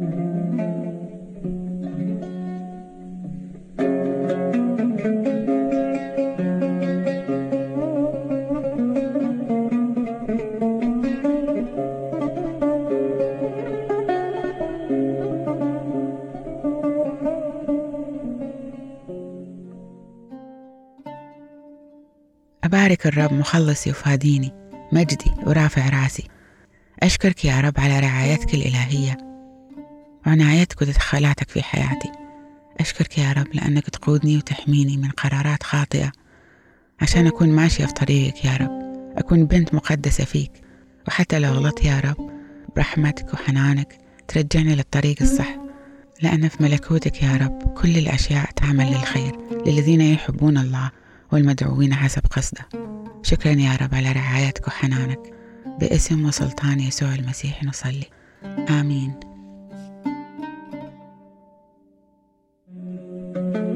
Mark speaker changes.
Speaker 1: أبارك الرب مخلصي وفاديني مجدي ورافع رأسي. أشكرك يا رب على رعايتك الإلهية. وعنايتك وتدخلاتك في حياتي. أشكرك يا رب لأنك تقودني وتحميني من قرارات خاطئة. عشان أكون ماشية في طريقك يا رب. أكون بنت مقدسة فيك. وحتى لو غلطت يا رب برحمتك وحنانك ترجعني للطريق الصح. لأن في ملكوتك يا رب كل الأشياء تعمل للخير للذين يحبون الله والمدعوين حسب قصده. شكرا يا رب على رعايتك وحنانك. باسم وسلطان يسوع المسيح نصلي. آمين. Thank you.